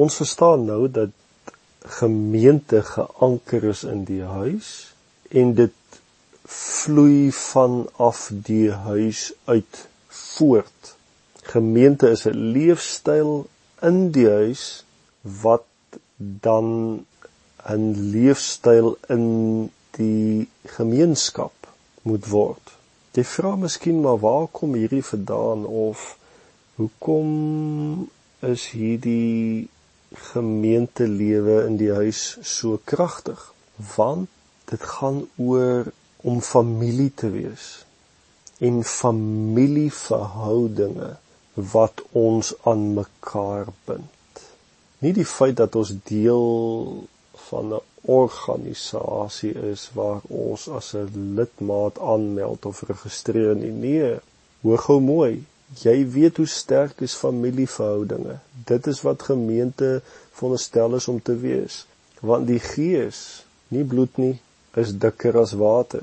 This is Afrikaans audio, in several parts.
Ons verstaan nou dat gemeente geanker is in die huis en dit vloei vanaf die huis uit voort. Gemeente is 'n leefstyl in die huis wat dan 'n leefstyl in die gemeenskap moet word. Jy vra miskien maar waar kom hierdie vandaan of hoekom is hierdie gemeentelewe in die huis so kragtig? Want dit gaan oor om familie te wees en familieverhoudinge wat ons aan mekaar bind. Nie die feit dat ons deel van 'n organisasie is waar ons as 'n lidmaat aanmeld of registreer nie. Nee, hoor gou mooi. Jy weet hoe sterk is familieverhoudinge. Dit is wat gemeente veronderstel is om te wees. Want die gees, nie bloed nie, is dikker as water.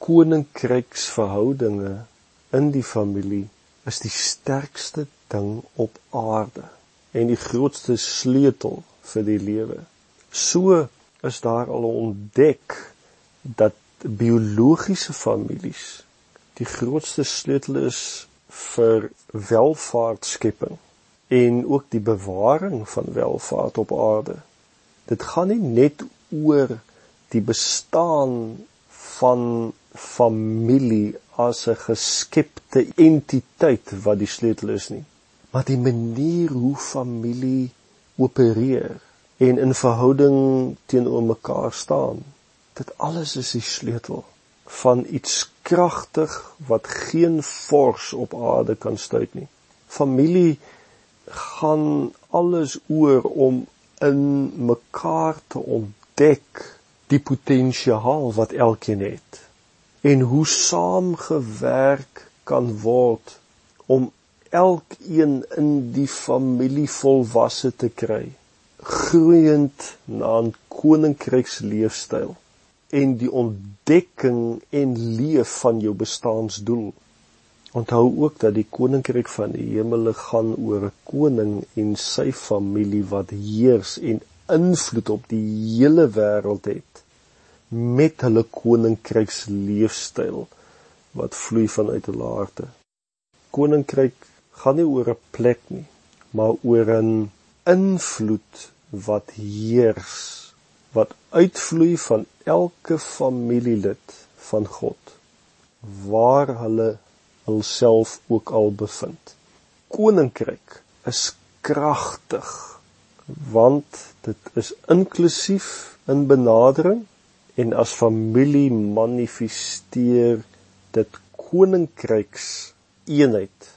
Koninkryksverhoudinge in die familie is die sterkste ding op aarde en die grootste sleutel vir die lewe. So is daar al ontdek dat biologiese families die grootste sleutel is vir welvaartskepping en ook die bewaring van welvaart op aarde. Dit gaan nie net oor die bestaan van familie as 'n geskepte entiteit wat die sleutel is nie, maar die manier hoe familie opereer en in verhouding teenoor mekaar staan. Dit alles is die sleutel van iets kragtig wat geen vors op aarde kan stuit nie. Familie gaan alles oor om in mekaar te ontdek die potensiaal wat elkeen het en hoe saamgewerk kan word om elkeen in die familie volwasse te kry groeiend na 'n koninkryksleefstyl en die ontdekking en leef van jou bestaansdoel onthou ook dat die koninkryk van die hemele gaan oor 'n koning en sy familie wat heers en invloed op die hele wêreld het met hulle koninkryks leefstyl wat vloei vanuit hulle harte. Koninkryk gaan nie oor 'n plek nie, maar oor 'n invloed wat heers, wat uitvloei van elke familielid van God waar hulle hulself ook al bevind. Koninkryk is kragtig want dit is inklusief in benadering en as familie manifesteer dit koninkryks eenheid